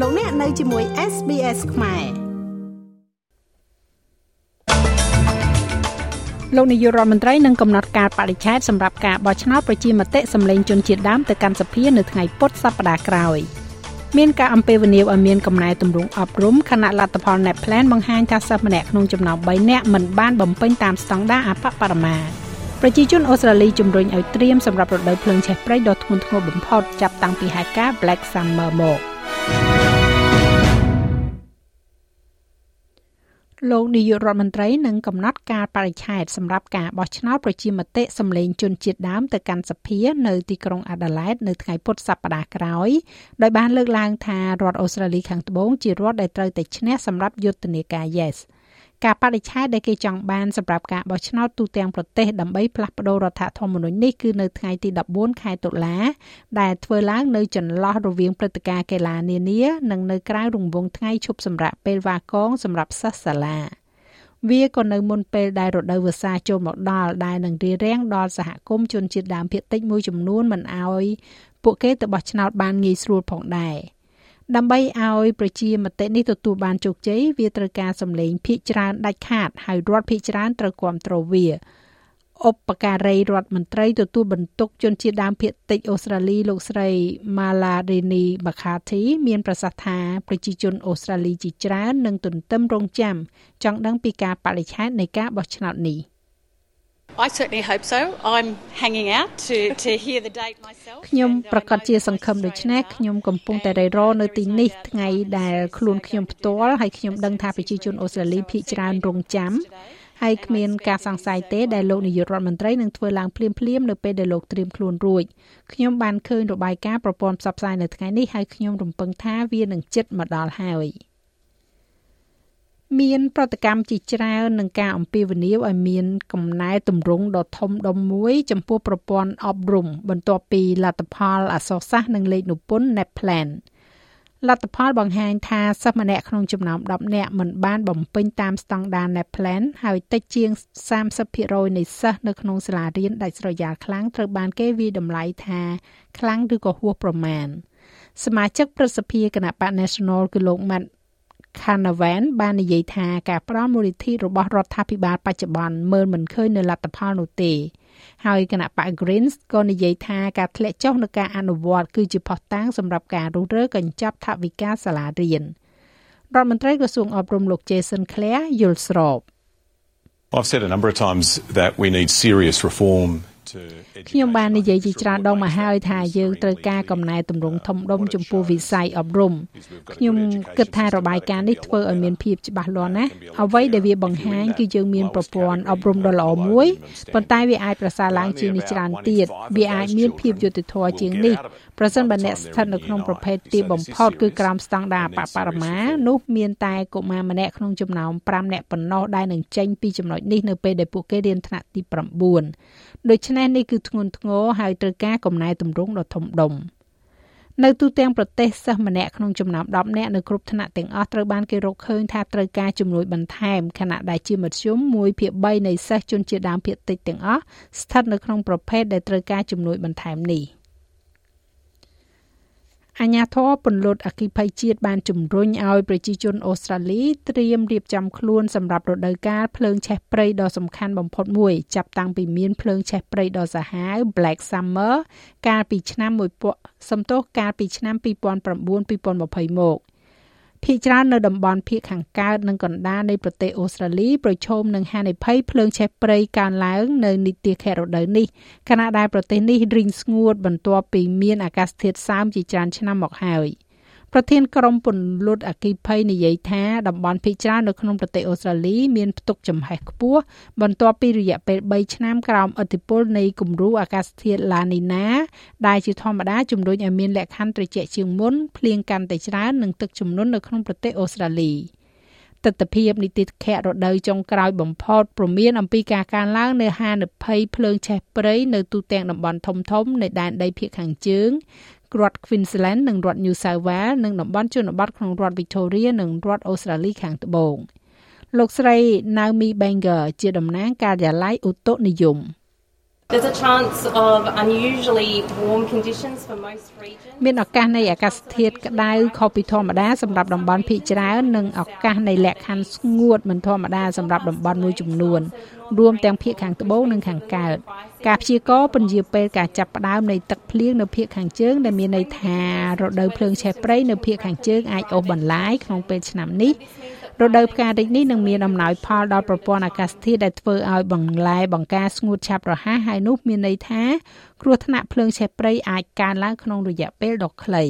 លោកអ្នកនៅជាមួយ SBS ខ្មែរលោកនាយករដ្ឋមន្ត្រីនឹងកំណត់ការបដិឆេទសម្រាប់ការបោះឆ្នោតប្រជាមតិសម្លេងជនជាតិដើមទៅកាន់សភានៅថ្ងៃពុធសប្តាហ៍ក្រោយមានការអំពាវនាវឲ្យមានកំណែទម្រង់អប់រំខណៈលទ្ធផល Net Plan បង្ហាញថាសិស្សម្នាក់ក្នុងចំណោម3នាក់មិនបានបំពេញតាមស្តង់ដារអបបរមាប្រជាជនអូស្ត្រាលីជំរុញឲ្យត្រៀមសម្រាប់រដូវភ្លើងឆេះព្រៃដ៏ធ្ងន់ធ្ងរបំផុតចាប់តាំងពីហេតុការណ៍ Black Summer មក។ លោកនាយករដ្ឋមន្ត្រីនឹងកំណត់ការបរិច្ឆេទសម្រាប់ការបោះឆ្នោតប្រជាមតិសម្លេងជនជាតិដើមទៅកាន់សភានៅទីក្រុងអាដាលេដនៅថ្ងៃពុធសប្តាហ៍ក្រោយដោយបានលើកឡើងថារដ្ឋអូស្ត្រាលីខាងត្បូងជារដ្ឋដែលត្រូវតែឈ្នះសម្រាប់យុទ្ធនាការ Yes ការបដិឆេទដែលគេចង់បានសម្រាប់ការបោះឆ្នោតទូទាំងប្រទេសដើម្បីផ្លាស់ប្តូររដ្ឋធម្មនុញ្ញនេះគឺនៅថ្ងៃទី14ខែតុលា ដែលធ្វើឡើងនៅចន្លោះរវាងព្រឹត្តិការណ៍កីឡានានានិងនៅក្រៅរង្វង់ថ្ងៃឈប់សម្រាកពេលវ៉ាកងសម្រាប់សិស្សសាលាវាក៏នៅមុនពេលដែលរដូវវស្សាចូលមកដល់ដែលនឹងរារាំងដល់សហគមន៍ជនជាតិដើមភាគតិចមួយចំនួនមិនអោយពួកគេទៅបោះឆ្នោតបានងាយស្រួលផងដែរ។ ដើម្បីឲ្យប្រជាមតិនេះទទួលបានជោគជ័យវាត្រូវការសម្លេងភាគច្រើនដាច់ខាតហើយរដ្ឋភាគច្រើនត្រូវគ្រប់គ្រងវាឧបការីរដ្ឋមន្ត្រីទទួលបន្ទុកជនជាតិដើមភាគតិចអូស្ត្រាលីលោកស្រី Malarini McCarthy មានប្រសាសន៍ថាប្រជាជនអូស្ត្រាលីជាច្រើននឹងទន្ទឹមរង់ចាំចង់ដឹងពីការបរិច្ឆេទនៃការបោះឆ្នោតនេះ។ I certainly hope so. I'm hanging out to to hear the date myself. ខ្ញុំប្រកាសជាសង្ឃឹមដូច្នេះខ្ញុំកំពុងតែរៃរនៅទីនេះថ្ងៃដែលខ្លួនខ្ញុំផ្ទាល់ហើយខ្ញុំដឹងថាប្រជាជនអូស្ត្រាលីភាគច្រើនរងចាំហើយគ្មានការសង្ស័យទេដែលលោកនាយករដ្ឋមន្ត្រីនឹងធ្វើឡើងភ្លាមភ្លាមនៅពេលដែលលោកត្រៀមខ្លួនរួចខ្ញុំបានឃើញរបាយការណ៍ប្រព័ន្ធផ្សព្វផ្សាយនៅថ្ងៃនេះហើយខ្ញុំរំពឹងថាវានឹងជិតមកដល់ហើយ។ មានប្រតិកម្មជាច្រើននឹងការអំពាវនាវឲ្យមានកំណែតម្រង់ដ៏ធំដុំមួយ ចំពោះប្រព័ន្ធអប់រំបន្ទាប់ពីលទ្ធផលអសរសាស្ត្រនិងលេខនិពន្ធ NAPLAN លទ្ធផលបង្ហាញថាសិស្សម្នាក់ក្នុងចំណោម10នាក់មិនបានបំពេញតាមស្តង់ដារ NAPLAN ហើយតិចជាង30%នៃសិស្សនៅក្នុងសាលារៀនដាច់ស្រយាលខ្លាំងត្រូវបានគេវាយតម្លៃថាខ្លាំងឬក៏ហួសប្រមាណសមាជិកប្រសិទ្ធិគណៈបក National គឺលោក Matt Canavan បាននិយាយថាការផ្ដល់មូលនិធិរបស់រដ្ឋាភិបាលបច្ចុប្បន្នមើលមិនឃើញនៅលទ្ធផលនោះទេហើយគណៈបក Greens ក៏និយាយថាការធ្លាក់ចុះនៃការអនុវត្តគឺជាផុសតាងសម្រាប់ការរុះរើកញ្ចប់ថវិកាសាលារៀនរដ្ឋមន្ត្រីក្រសួងអប់រំលោក Jason Clare យល់ស្រប I've said a number of times that we need serious reform ខ្ញុំបាននិយាយជាច្រើនដងមកហើយថាយើងត្រូវការកំណែតម្រង់ធំដុំចំពោះវិស័យអប់រំខ្ញុំគិតថារបាយការណ៍នេះធ្វើឲ្យមានភាពច្បាស់លាស់ណាស់អ្វីដែលវាបង្ហាញគឺយើងមានប្រព័ន្ធអប់រំដ៏ល្អមួយប៉ុន្តែវាអាចប្រសើរឡើងជាងនេះច្រើនទៀតវាអាចមានភាពយុត្តិធម៌ជាងនេះប្រសិនបើអ្នកស្ថិតនៅក្នុងប្រភេទទាបបំផុតគឺក្រោមស្តង់ដារបបរមានោះមានតែកុមារម្នាក់ក្នុងចំណោម5នាក់ប៉ុណ្ណោះដែលនឹងចេញពីចំណុចនេះនៅពេលដែលពួកគេរៀនថ្នាក់ទី9 ដូច្នេះនេះគឺធ្ងន់ធ្ងរហើយត្រូវការកំណែទម្រង់ដ៏ធំដុំនៅទូទាំងប្រទេសសិស្សម្នាក់ក្នុងចំណោម10នាក់នៅគ្រប់ថ្នាក់ទាំងអស់ត្រូវបានគេរកឃើញថាត្រូវការជំនួយបន្ថែមខណៈដែលជាមធ្យម1ភាគ3នៃសិស្សជនជាតិដើមភាគតិចទាំងអស់ស្ថិតនៅក្នុងប្រភេទដែលត្រូវការជំនួយបន្ថែមនេះ។ អាញាធរពន្លត់អគិភ័យជាតិបានជំរុញឲ្យប្រជាជនអូស្ត្រាលីត្រៀមរៀបចំខ្លួនសម្រាប់រដូវកាលភ្លើងឆេះព្រៃដ៏សំខាន់បំផុតមួយចាប់តាំងពីមានភ្លើងឆេះព្រៃដ៏សាហាវ Black Summer កាលពីឆ្នាំ1សំទោសកាលពីឆ្នាំ2009-2020មក។ ភាគច្រើននៅតំបន់ភាគខាងកើតនិងកណ្ដាលនៃប្រទេសអូស្ត្រាលីប្រឈមនឹងហានិភ័យភ្លើងឆេះព្រៃកើនឡើងនៅនីតិខេត្តរដូវនេះខណៈដែលប្រទេសនេះរីងស្ងួតបន្ទាប់ពីមានអាកាសធាតុសើមជាច្រើនឆ្នាំមកហើយ។ ប្រធានក្រុមពន្លត់អគិភ័យនិយាយថាតំបន់ភីច្រើននៅក្នុងប្រទេសអូស្ត្រាលីមានផ្ទុកចំហេះខ្ពស់បន្ទាប់ពីរយៈពេល3ឆ្នាំក្រោមឥទ្ធិពលនៃគំរូអាកាសធាតុឡានីណាដែលជាធម្មតាជំរុញឲ្យមានលក្ខខណ្ឌត្រជាក់ជាងមុនភ្លៀងកាន់តែច្រើននិងទឹកជំនន់នៅក្នុងប្រទេសអូស្ត្រាលីទស្សនភាពនីតិខៈរដូវចុងក្រោយបំផុតព្រមានអំពីការកើនឡើងនៅហានិភ័យភ្លើងឆេះព្រៃនៅទូទាំងតំបន់ធំៗនៃដែនដីភាគខាងជើង រដ្ឋ Queensland និងរដ្ឋ New South Wales និងតំបន់ជនបទក្នុងរដ្ឋ Victoria និងរដ្ឋអូស្ត្រាលីខាងត្បូងលោកស្រី Naomi Banger ជាតំណាងការិយាល័យឧតុនិយម The There's a chance of unusually warm conditions for most regions. មានឱកាសនៃអាកាសធាតុក្តៅខុសពីធម្មតាសម្រាប់តំបន់ភាគច្រើននិងឱកាសនៃលក្ខខណ្ឌស្ងួតមិនធម្មតាសម្រាប់តំបន់មួយចំនួនរួមទាំងភាគខាងត្បូងនិងខាងកើតការព្យាករណ៍ពន្យាពេលការចាប់ផ្ដើមនៃទឹកភ្លៀងនៅភាគខាងជើងដែលមានន័យថារដូវភ្លើងឆេះព្រៃនៅភាគខាងជើងអាចអូសបន្លាយក្នុងពេលឆ្នាំនេះ រដូវផ្ការីកនេះនឹងមានអំណោយផលដល់ប្រព័ន្ធអាកាសធាតុដែលធ្វើឲ្យបន្លែបង្ការស្ងួតឆាប់រហ័សហើយនោះមានន័យថាគ្រោះថ្នាក់ភ្លើងឆេះព្រៃអាចកើនឡើងក្នុងរយៈពេលដ៏ខ្លីរ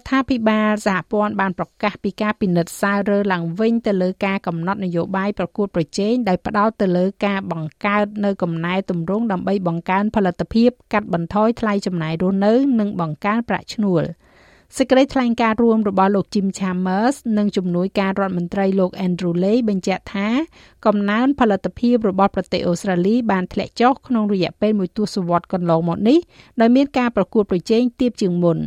ដ្ឋាភិបាលសហព័ន្ធបានប្រកាសពីការពិនិត្យសាររើឡើងវិញទៅលើការកំណត់នយោបាយប្រកួតប្រជែងដោយផ្ដោតទៅលើការបង្កើតនៅកំណែទម្រង់ដើម្បីបង្កើនផលិតភាពកាត់បន្ថយថ្លៃចំណាយរស់នៅ និងបង្កើនប្រាក់ឈ្នួល។ សេចក្តីថ្លែងការណ៍រួមរបស់លោក Jim Chalmers និងជំនួយការរដ្ឋមន្ត្រីលោក Andrew Lay បញ្ជាក់ថាកំណើនផលិតភាពរបស់ប្រទេសអូស្ត្រាលីបានធ្លាក់ចុះក្នុងរយៈពេលមួយទសវត្សរ៍កន្លងមកនេះដោយមានការប្រកួតប្រជែងទាបជាងមុន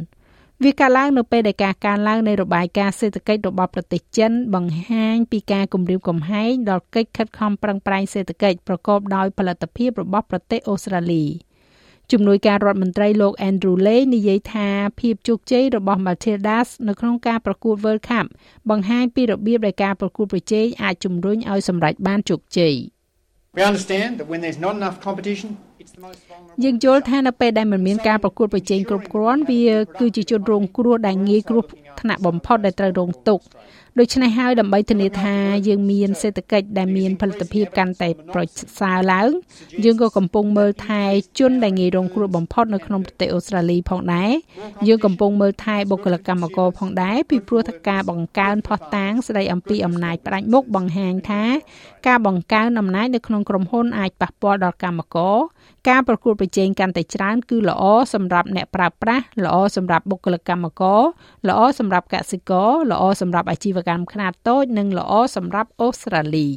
វាកើតឡើងនៅពេលដែលការកើនឡើងនៃរបាយការណ៍សេដ្ឋកិច្ចរបស់ប្រទេសចិន បង្ហាញពីការគម្រាមកំហែងដល់កិច្ចខិតខំប្រឹងប្រែងសេដ្ឋកិច្ចប្រកបដោយផលិតភាពរបស់ប្រទេសអូស្ត្រាលី។ ជំនួយការរដ្ឋមន្ត្រីលោក Andrew Lay និយាយថាភាពជោគជ័យរបស់ Matildas នៅក្នុងការប្រកួត World Cup បង្ហាញពីរបៀបដែលការប្រកួតប្រជែងអាចជំរុញឲ្យសម្រេចបានជោគជ័យ We understand that when there's not enough competition យើងយល់ថានៅពេលដែលមិនមានការប្រកួតប្រជែងគ្រប់គ្រាន់វាគឺជាជនរងគ្រោះដែលងាយគ្រោះ ថ្នាក់បំផុតដែលត្រូវរងទុក្ខដូច្នេះហើយដើម្បីធានាថាយើងមានសេដ្ឋកិច្ចដែលមានផលិតភាពកាន់តែប្រសើរឡើង យើងក៏កំពុងមើលថែជនដែលងាយរងគ្រោះបំផុតនៅក្នុងប្រទេសអូស្ត្រាលីផងដែរយើងកំពុងមើលថែបុគ្គលិកកម្មករផងដែរពីព្រោះថាការបង្កើនផុសតាងស្ដីអំពីអំណាចផ្ដាច់មុខបង្ហាញថា ការបង្កើនអំណាចនៅក្នុងក្រុមហ៊ុនអាចប៉ះពាល់ដល់កម្មករ ការប្រកួតប្រជែងកាន់តែច្រើនគឺល្អសម្រាប់អ្នកប្រើប្រាស់ល្អសម្រាប់បុគ្គលិកកម្មករល្អសម្រាប់កសិករល្អសម្រាប់អាជីវកម្មខ្នាតតូច និងល្អសម្រាប់អូស្ត្រាលី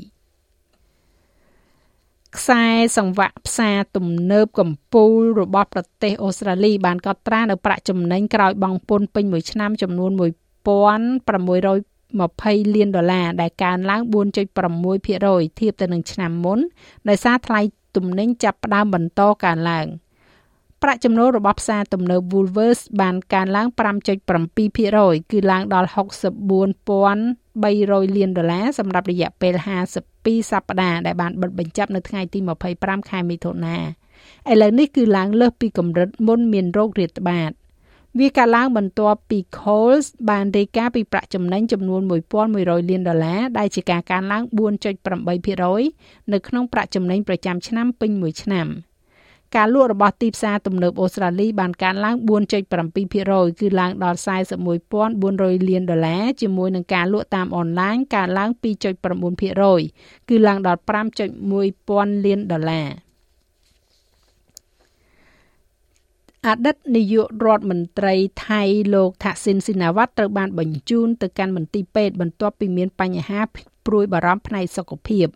ខ្សែសង្វាក់ផ្សារទំនើបកម្ពុជារបស់ប្រទេសអូស្ត្រាលី បានកត់ត្រានៅប្រាក់ចំណេញក្រោយបង់ពន្ធពេញមួយឆ្នាំចំនួន1600 20លានដុល្លារដែលកើនឡើង4.6%ធៀបទៅនឹងឆ្នាំមុនដោយសារថ្លៃ ទំនិញចាប់ផ្ដើមបន្តកើនឡើងប្រាក់ចំណូលរបស់ផ្សារទំនើប Woolworths បានកើនឡើង5.7%គឺឡើងដល់64,300លានដុល្លារសម្រាប់រយៈពេល52សប្តាហ៍ដែលបានបិទបញ្ចប់នៅថ្ងៃទី25ខែមិថុនាឥឡូវនេះគឺឡើងលើសពីកម្រិតមុនមានโรគរាតត្បាត វាកើនឡើងបន្ទាប់ពី Coles បានរាយការណ៍ពីប្រាក់ចំណេញចំនួន1100លានដុល្លារដែលជាការកើនឡើង4.8%នៅក្នុងប្រាក់ចំណេញប្រចាំឆ្នាំពេញមួយឆ្នាំការលក់របស់ទីផ្សារទំនើបអូស្ត្រាលីបានកើនឡើង4.7%គឺឡើងដល់41,400លានដុល្លារជាមួយនឹងការលក់តាមអនឡាញកើនឡើង2.9%គឺឡើងដល់5.1ពាន់លានដុល្លារ អតីតនាយករដ្ឋមន្ត្រីថៃលោកថាក់ស៊ីនស៊ីណាវ៉ាត់ត្រូវបានបញ្ជូនទៅកាន់មន្ទីរពេទ្យបន្ទាប់ពីមានបញ្ហាព្រួយបារម្ភផ្នែកសុខភាព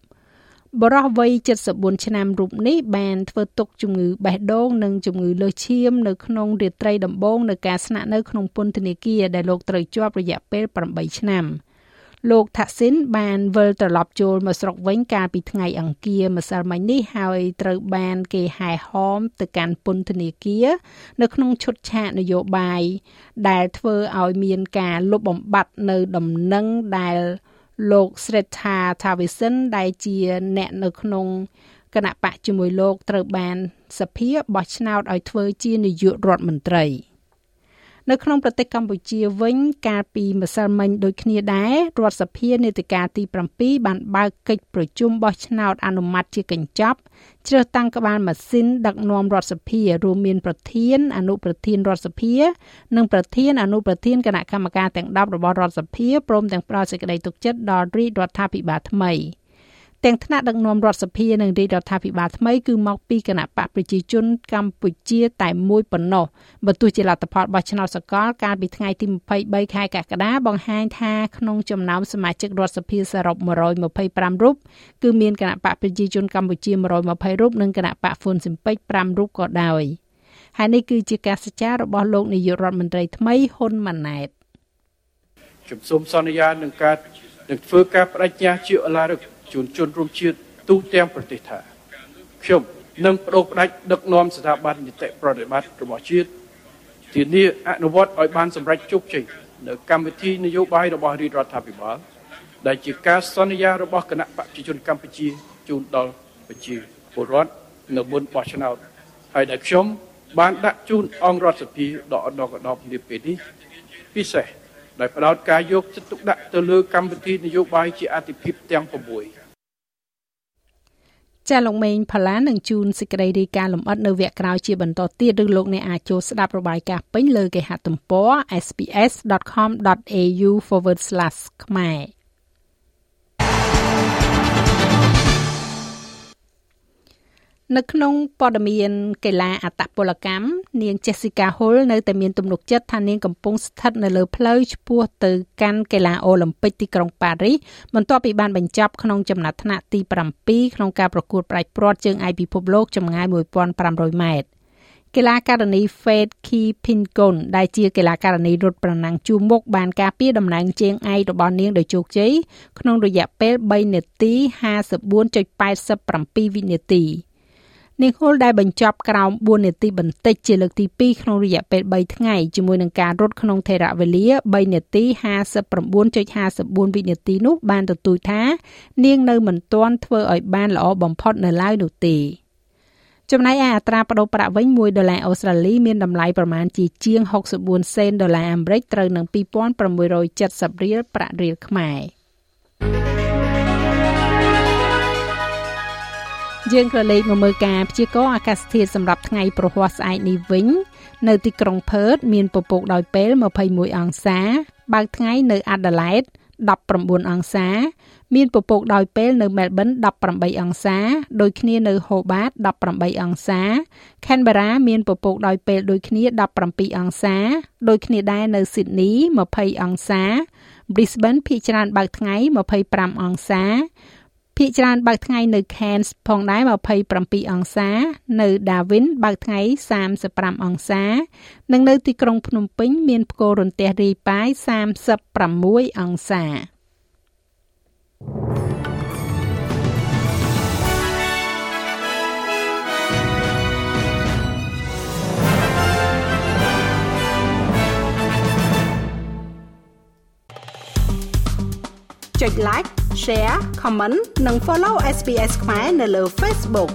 បរិះវ័យ74ឆ្នាំរូបនេះបានធ្វើទុកជំងឺបេះដូងនិងជំងឺលើសឈាមនៅក្នុងរាត្រីដំបូងនៃការស្នាក់នៅក្នុងពន្ធនាគារដែលលោកត្រូវជាប់រយៈពេល8ឆ្នាំ។ លោកថាក់ស៊ីនបានវិលត្រឡប់ចូលមកស្រុកវិញកាលពីថ្ងៃអង្គារម្សិលមិញនេះហើយត្រូវបានគេហែហោមទៅកាន់ពន្ធនាគារនៅក្នុងឈុតឆាកនយោបាយដែលធ្វើឲ្យមានការលុបបំបាត់នៅដំណឹងដែលលោក Sretha Thavisin ដែលជាអ្នកនៅក្នុងគណៈបកជាមួយលោកត្រូវបានសភាបោះឆ្នោតឲ្យធ្វើជានាយករដ្ឋមន្ត្រី។ នៅក្នុងប្រទេសកម្ពុជាវិញកាលពីម្សិលមិញដូចគ្នាដែររដ្ឋសភានេតិកាទី7បានបើកកិច្ចប្រជុំបោះឆ្នោតអនុម័តជាកញ្ចប់ជ្រើសតាំងក្បាលម៉ាស៊ីនដឹកនាំរដ្ឋសភារួមមានប្រធានអនុប្រធានរដ្ឋសភា និងប្រធានអនុប្រធានគណៈកម្មការទាំង10របស់រដ្ឋសភាព្រមទាំងផ្ដល់សេចក្តីទុកចិត្តដល់រាជរដ្ឋាភិបាលថ្មី។ ទាំងថ្នាក់ដឹកនាំរដ្ឋសភានិងរាជរដ្ឋាភិបាលថ្មីគឺមកពីគណៈបកប្រជាជនកម្ពុជាតែមួយប៉ុណ្ណោះបើទោះជាលទ្ធផលបោះឆ្នោតសកលកាលពីថ្ងៃទី23ខែកក្កដាបង្ហាញថាក្នុងចំណោមសមាជិករដ្ឋសភាសរុប125រូបគឺមានគណៈបកប្រជាជនកម្ពុជា120រូបនិងគណៈបកហ្វុនស៊ីមពេច5រូបក៏ដោយហើយនេះគឺជាការសច្ចារបស់លោកនាយករដ្ឋមន្ត្រីថ្មីហ៊ុនម៉ាណែតខ្ញុំសូមសន្យានឹងការនឹងធ្វើការបដិញ្ញាជាអឡារឹក ជូនជនរួមជាតិទូទាំងប្រទេសថាខ្ញុំនឹងបដូរផ្ដាច់ដឹកនាំស្ថាប័ននីតិប្រតិបត្តិរបស់ជាតិធានាអនុវត្តឲ្យបានសម្រេចជោគជ័យនៅកម្មវិធីនយោបាយរបស់រាជរដ្ឋាភិបាលដែលជាការសន្យារបស់គណៈបព្វជិជនកម្ពុជាជូនដល់ប្រជាពលរដ្ឋនៅមុនបោះឆ្នោតហើយដែលខ្ញុំបានដាក់ជូនអង្គរដ្ឋសភាដកដកដបនាពេលនេះពិសេសដែលផ្ដោតការយកចិត្តទុកដាក់ទៅលើកម្មវិធីនយោបាយជាអតិភិបទាំង6 ចាលោកមេងផល្លានឹងជូនសេចក្តីរាយការណ៍លម្អិតនៅវគ្គក្រោយជាបន្តទៀតឬលោកអ្នកអាចចូលស្ដាប់របាយការណ៍ពេញលើគេហទំព័រ sps.com.au/ ខ្មែរ នៅក្នុងព័ត៌មានកីឡាអត្តពលកម្មនាង Jessica Hull នៅតែមានទំនុកចិត្តថានាងកំពុងស្ថិតនៅលើផ្លូវឆ្ពោះទៅកាន់កីឡាអូឡ িম্প ិកទីក្រុងប៉ារីសបន្ទាប់ពីបានបញ្ចប់ក្នុងចំណាត់ថ្នាក់ទី7ក្នុងការប្រកួតប្រដាច់ព្រាត់ជើងឯកពិភពលោកចម្ងាយ1500ម៉ែត្រកីឡាករនី Faith Kipyegon ដែលជាកីឡាករនីរត់ប្រណាំងជួរមុខបានការពារតំណែងជើងឯករបស់នាងដោយជោគជ័យក្នុងរយៈពេល3នាទី54.87វិនាទី។ នាងហុលដែលបញ្ចប់ក្រោម4នាទីបន្តិចជាលើកទី2ក្នុងរយៈពេល3ថ្ងៃជាមួយនឹងការរត់ក្នុងថេរវេលា3នាទី59.54វិនាទីនោះបានទទូចថា នាងនៅមិនទាន់ធ្វើឲ្យបានល្អបំផុតនៅឡើយនោះទេចំណែកឯអត្រាប្តូរប្រាក់វិញ1ដុល្លារអូស្ត្រាលីមានតម្លៃប្រមាណជាជាង64សេនដុល្លារអាមេរិកត្រូវនឹង2670រៀលប្រាក់រៀលខ្មែរ។ យើងក៏លេខមកមើលការព្យាករណ៍អាកាសធាតុសម្រាប់ថ្ងៃប្រហ័សស្អែកនេះវិញ នៅទីក្រុងផឺតមានពពកដោយពេល21អង្សា បើកថ្ងៃនៅអាដាលេដ19អង្សា មានពពកដោយពេលនៅមែលប៊ន18អង្សាដូចគ្នានៅហូបាត18អង្សាខេនបេរ៉ាមានពពកដោយពេលដូចគ្នា17អង្សា ដូចគ្នាដែរនៅស៊ីដនី20អង្សា Brisbane ភាគច្រើនបើកថ្ងៃ25អង្សា ភាគច្រើនបើកថ្ងៃនៅ Cairns ផងដែរ27អង្សា នៅ Darwin បើកថ្ងៃ35អង្សា និងនៅទីក្រុងភ្នំពេញមានផ្គររន្ទះរាយប៉ាយ36អង្សាចុច like share comment និង follow SPS ខ្មែរនៅលើ Facebook